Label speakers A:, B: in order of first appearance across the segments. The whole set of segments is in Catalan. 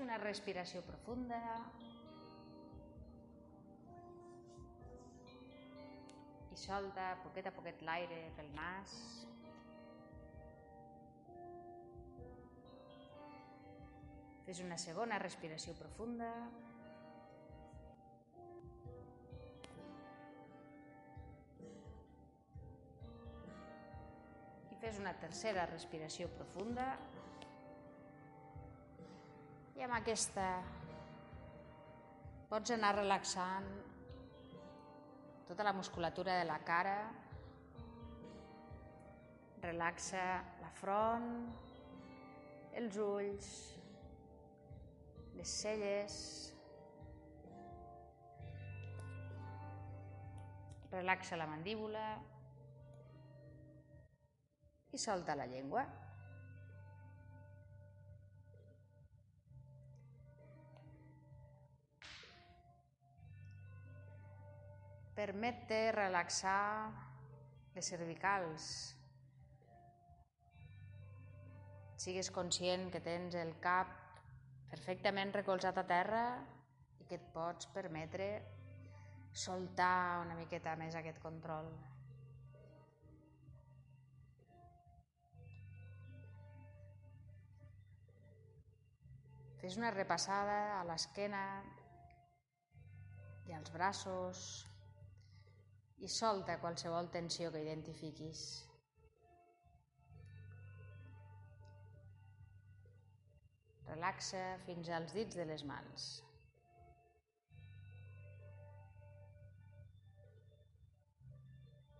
A: Una respiració profunda. I solta poquet a poquet l'aire pel nas. Fes una segona respiració profunda. I fes una tercera respiració profunda. I amb aquesta pots anar relaxant tota la musculatura de la cara. Relaxa la front, els ulls, les celles. Relaxa la mandíbula i solta la llengua. Permet-te relaxar les cervicals. Sigues conscient que tens el cap perfectament recolzat a terra i que et pots permetre soltar una miqueta més aquest control. Fes una repassada a l'esquena i als braços i solta qualsevol tensió que identifiquis. Relaxa fins als dits de les mans.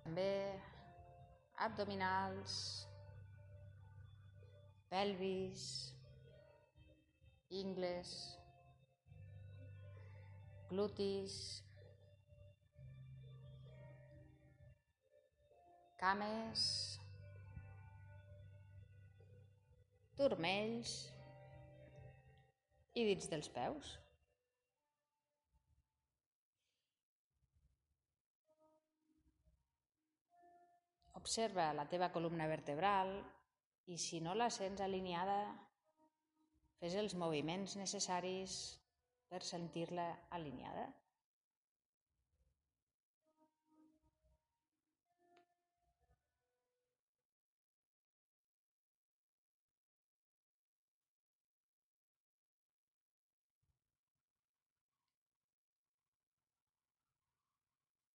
A: També abdominals, pelvis, ingles, glutis, cames, turmells i dits dels peus. Observa la teva columna vertebral i si no la sents alineada, fes els moviments necessaris per sentir-la alineada.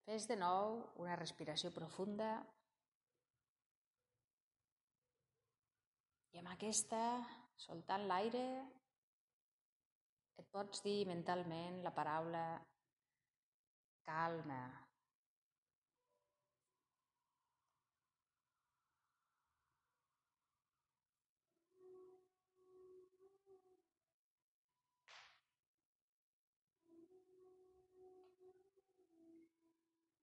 A: Fes de nou una respiració profunda i amb aquesta, soltant l'aire, et pots dir mentalment la paraula calma.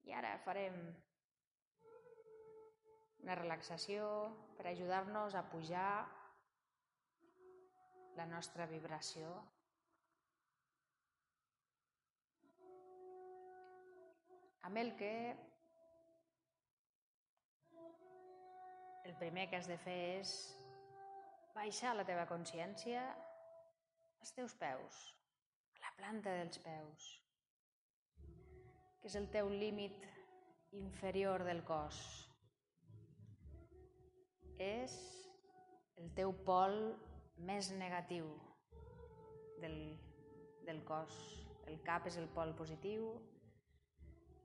A: I ara farem una relaxació per ajudar-nos a pujar la nostra vibració. Amb el que el primer que has de fer és baixar la teva consciència als teus peus, a la planta dels peus, que és el teu límit inferior del cos. És el teu pol més negatiu del, del cos. El cap és el pol positiu,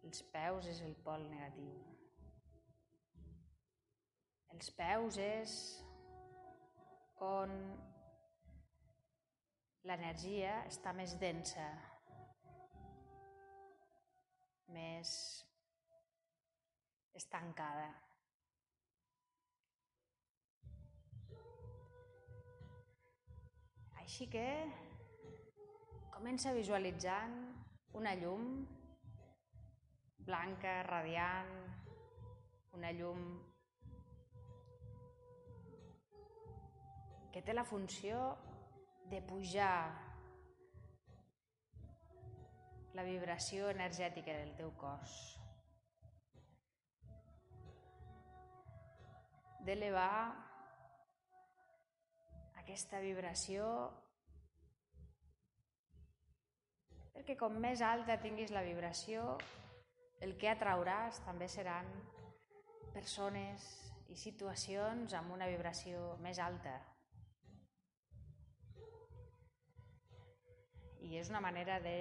A: els peus és el pol negatiu. Els peus és on l'energia està més densa, més estancada. Així que comença visualitzant una llum blanca, radiant, una llum que té la funció de pujar la vibració energètica del teu cos. D'elevar aquesta vibració perquè com més alta tinguis la vibració, el que atrauràs també seran persones i situacions amb una vibració més alta. I és una manera de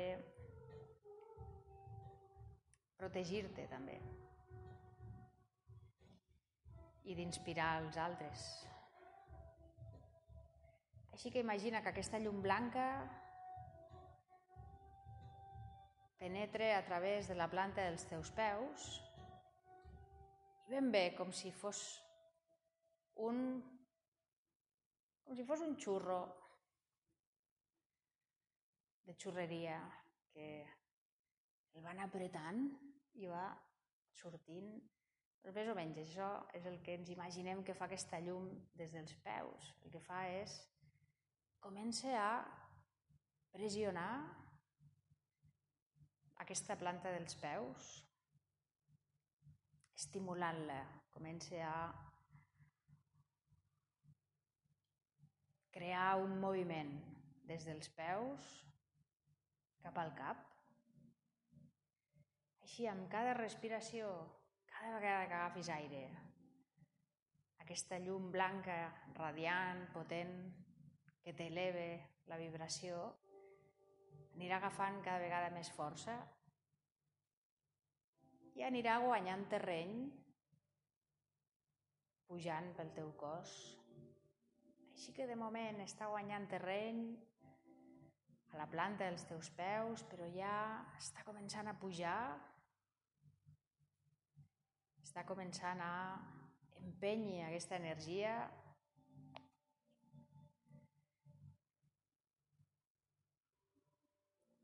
A: protegir-te també i d'inspirar els altres. Així que imagina que aquesta llum blanca penetre a través de la planta dels teus peus i ben bé com si fos un com si fos un xurro de xurreria que el van apretant i va sortint més o menys això és el que ens imaginem que fa aquesta llum des dels peus. El que fa és comença a pressionar aquesta planta dels peus, estimulant-la, comença a crear un moviment des dels peus cap al cap. Així, amb cada respiració, cada vegada que agafis aire, aquesta llum blanca, radiant, potent, que t'eleve la vibració, anirà agafant cada vegada més força i anirà guanyant terreny pujant pel teu cos. Així que de moment està guanyant terreny a la planta dels teus peus, però ja està començant a pujar està començant a empènyer aquesta energia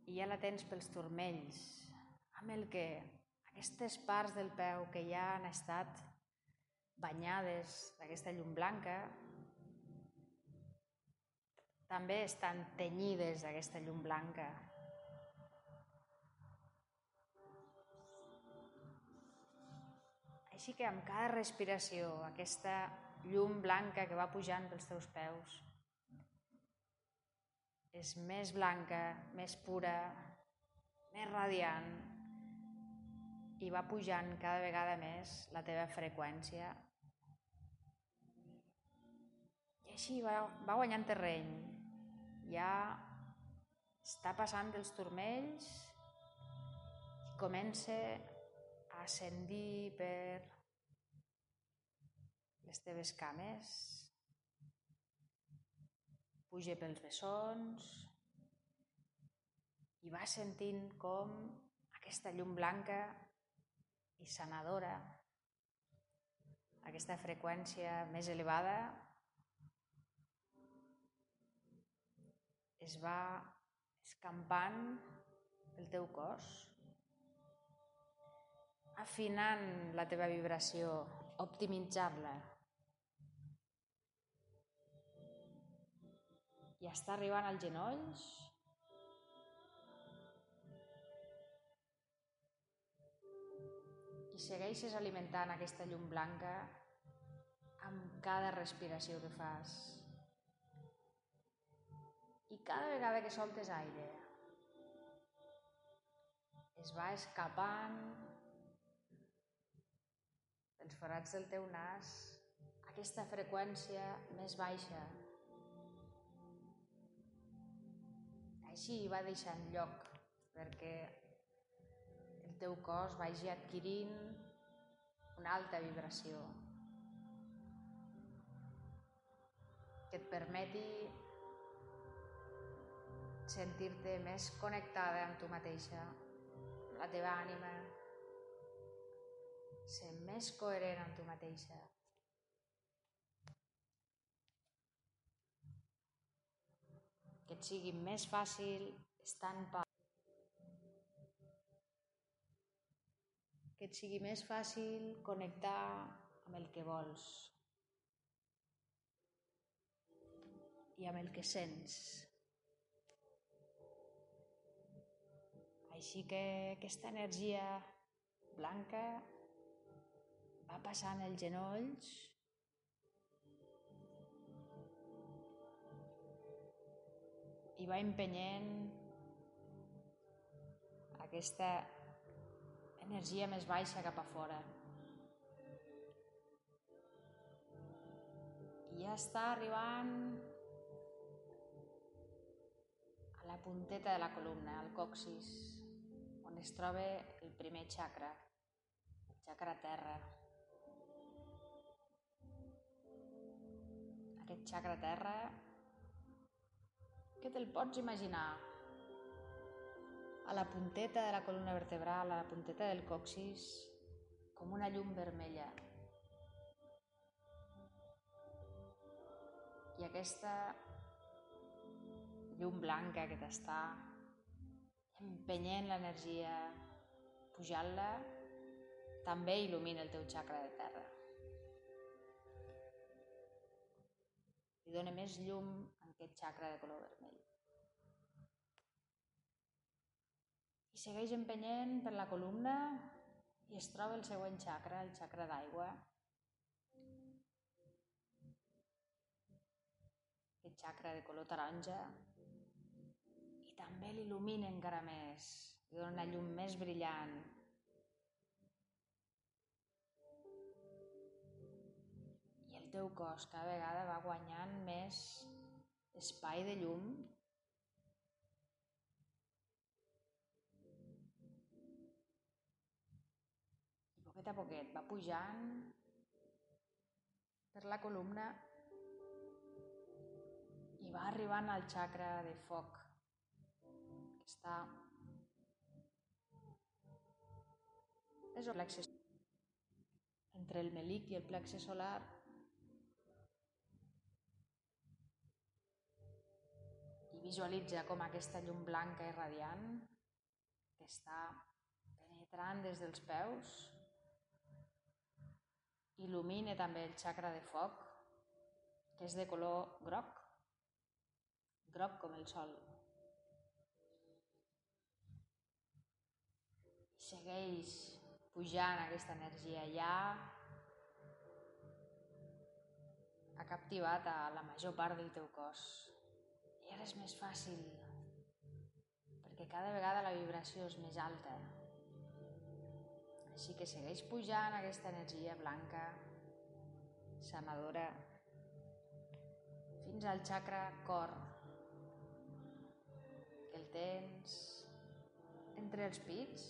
A: i ja la tens pels turmells, amb el que aquestes parts del peu que ja han estat banyades d'aquesta llum blanca també estan tenyides d'aquesta llum blanca. Així que amb cada respiració, aquesta llum blanca que va pujant pels teus peus és més blanca, més pura, més radiant i va pujant cada vegada més la teva freqüència. I així va, va guanyant terreny. Ja està passant dels turmells i comença ascendir per les teves cames, puja pels bessons i vas sentint com aquesta llum blanca i sanadora, aquesta freqüència més elevada, es va escampant pel teu cos, afinant la teva vibració, optimitzar-la. i està arribant als genolls. I segueixes alimentant aquesta llum blanca amb cada respiració que fas. I cada vegada que soltes aire, es va escapant pels forats del teu nas. Aquesta freqüència més baixa. Així va deixant lloc perquè el teu cos vagi adquirint una alta vibració que et permeti sentir-te més connectada amb tu mateixa, amb la teva ànima, ser més coherent amb tu mateixa. que et sigui més fàcil estar en pau. Que et sigui més fàcil connectar amb el que vols i amb el que sents. Així que aquesta energia blanca va passant els genolls i va empenyent aquesta energia més baixa cap a fora. I ja està arribant a la punteta de la columna, al coxis, on es troba el primer chakra, el chakra terra. Aquest chakra terra que te'l pots imaginar a la punteta de la columna vertebral, a la punteta del coxis, com una llum vermella. I aquesta llum blanca que t'està empenyent l'energia, pujant-la, també il·lumina el teu xacra de terra. Li dona més llum a aquest xacra de color vermell. I segueix empenyent per la columna i es troba el següent xacra, el xacra d'aigua. Aquest xacra de color taronja i també l'il·lumina encara més, li dona una llum més brillant. Teu cos cada vegada va guanyant més espai de llum. Poquet a poquet va pujant per la columna i va arribant al xacra de foc que està és el plexe entre el melic i el plexe solar visualitza com aquesta llum blanca i radiant que està penetrant des dels peus il·lumina també el xacra de foc, que és de color groc, groc com el sol. Segueix pujant aquesta energia ja ha captivat a la major part del teu cos. I ara és més fàcil, perquè cada vegada la vibració és més alta. Així que segueix pujant aquesta energia blanca, sanadora, fins al xacra cor, que el tens entre els pits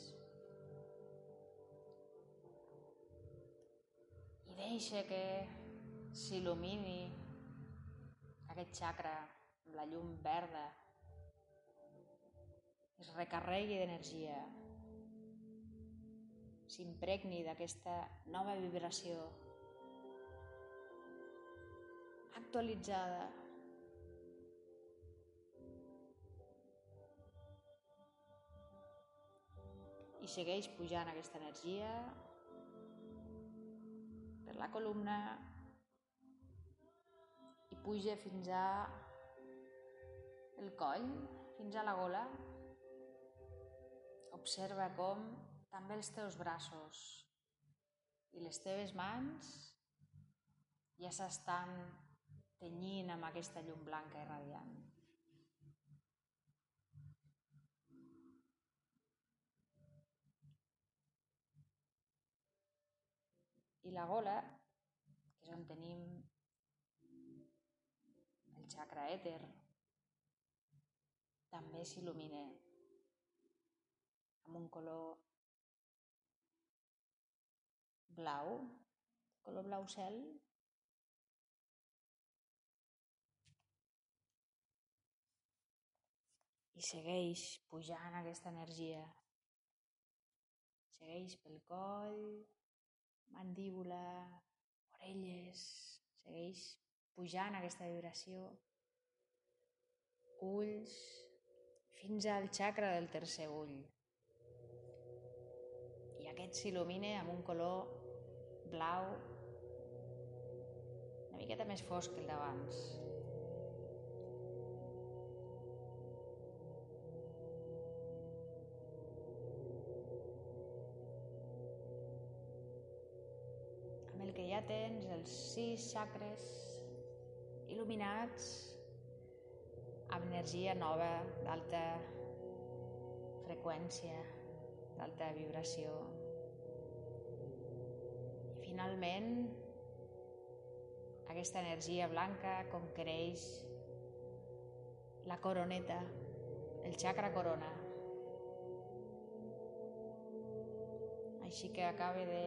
A: i deixa que s'il·lumini aquest xacra la llum verda, es recarregui d'energia, s'impregni d'aquesta nova vibració actualitzada. I segueix pujant aquesta energia per la columna i puja fins a el coll, fins a la gola. Observa com també els teus braços i les teves mans ja s'estan tenyint amb aquesta llum blanca i radiant. I la gola, que és on tenim el xacra èter, també s'il·lumina amb un color blau, color blau cel. I segueix pujant aquesta energia. Segueix pel coll, mandíbula, orelles, segueix pujant aquesta vibració, ulls, fins al xacra del tercer ull. I aquest s'il·lumina amb un color blau una miqueta més fosc que el d'abans. Amb el que ja tens els sis xacres il·luminats energia nova d'alta freqüència. d'alta vibració. I finalment, aquesta energia blanca conquereix la coroneta, el chakra corona. Així que acaba de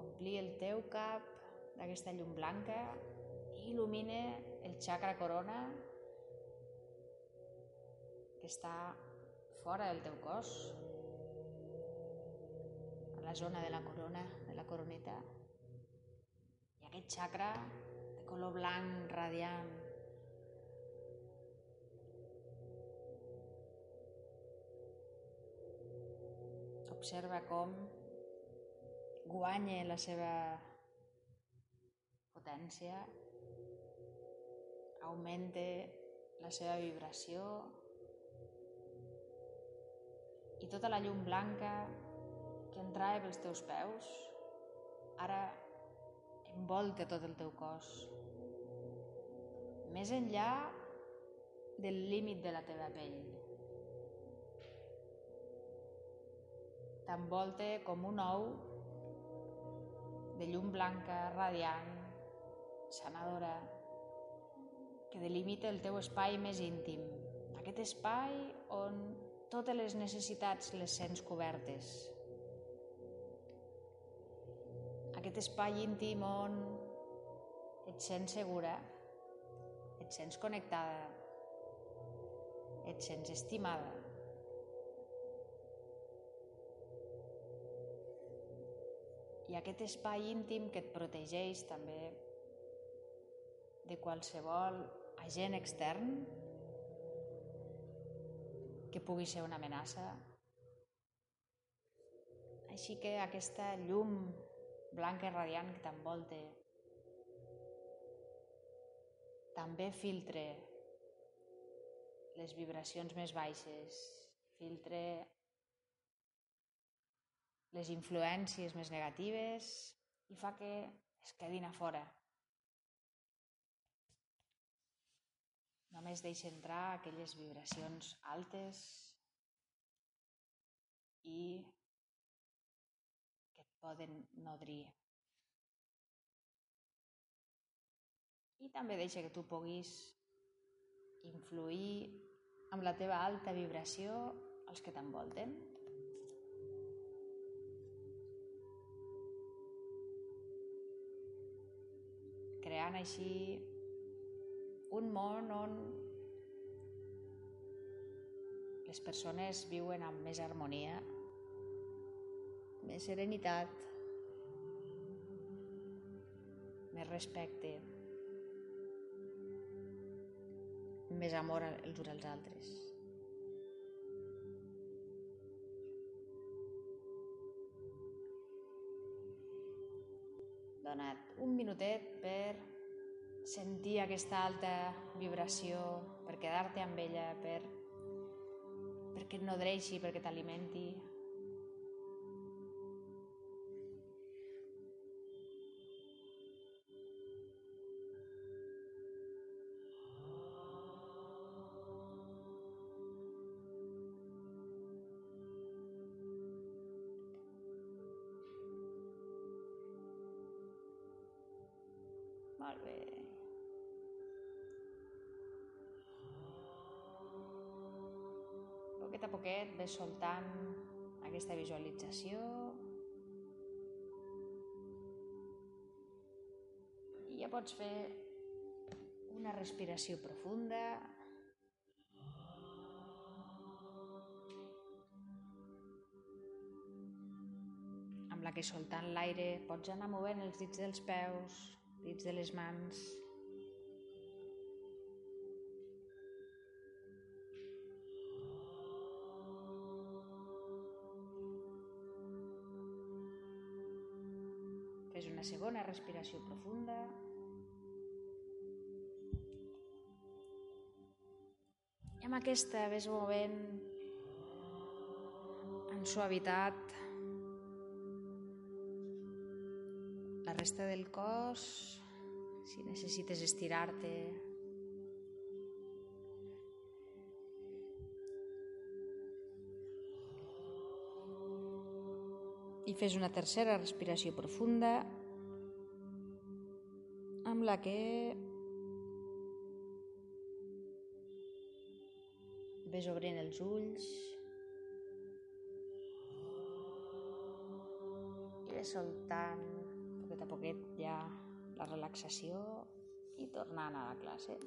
A: omplir el teu cap d'aquesta llum blanca i il·lumina el chakra corona que està fora del teu cos, a la zona de la corona, de la coroneta. I aquest chakra de color blanc radiant observa com guanya la seva potència, augmente la seva vibració i tota la llum blanca que entrava pels teus peus ara envolta tot el teu cos. Més enllà del límit de la teva pell. T'envolta com un ou de llum blanca, radiant, sanadora, que delimita el teu espai més íntim. Aquest espai on totes les necessitats les sents cobertes. Aquest espai íntim on et sents segura, et sents connectada, et sents estimada. I aquest espai íntim que et protegeix també de qualsevol agent extern que pugui ser una amenaça. Així que aquesta llum blanca i radiant que t'envolta també filtre les vibracions més baixes, filtre les influències més negatives i fa que es quedin a fora. Només deixa entrar aquelles vibracions altes i que et poden nodrir. I també deixa que tu puguis influir amb la teva alta vibració als que t'envolten. Creant així un món on les persones viuen amb més harmonia, més serenitat, més respecte, més amor els uns als altres. Dona't un minutet per sentir aquesta alta vibració, per quedar-te amb ella, per, perquè et nodreixi, perquè t'alimenti. Molt bé. Poquet ves soltant aquesta visualització. I ja pots fer una respiració profunda. Amb la que soltant l'aire pots anar movent els dits dels peus, dits de les mans, Segona respiració profunda. I amb aquesta ves movent en suavitat la resta del cos, si necessites estirar-te, i fes una tercera respiració profunda amb la que ves obrint els ulls i ves soltant poquet a poquet ja la relaxació i tornant a la classe.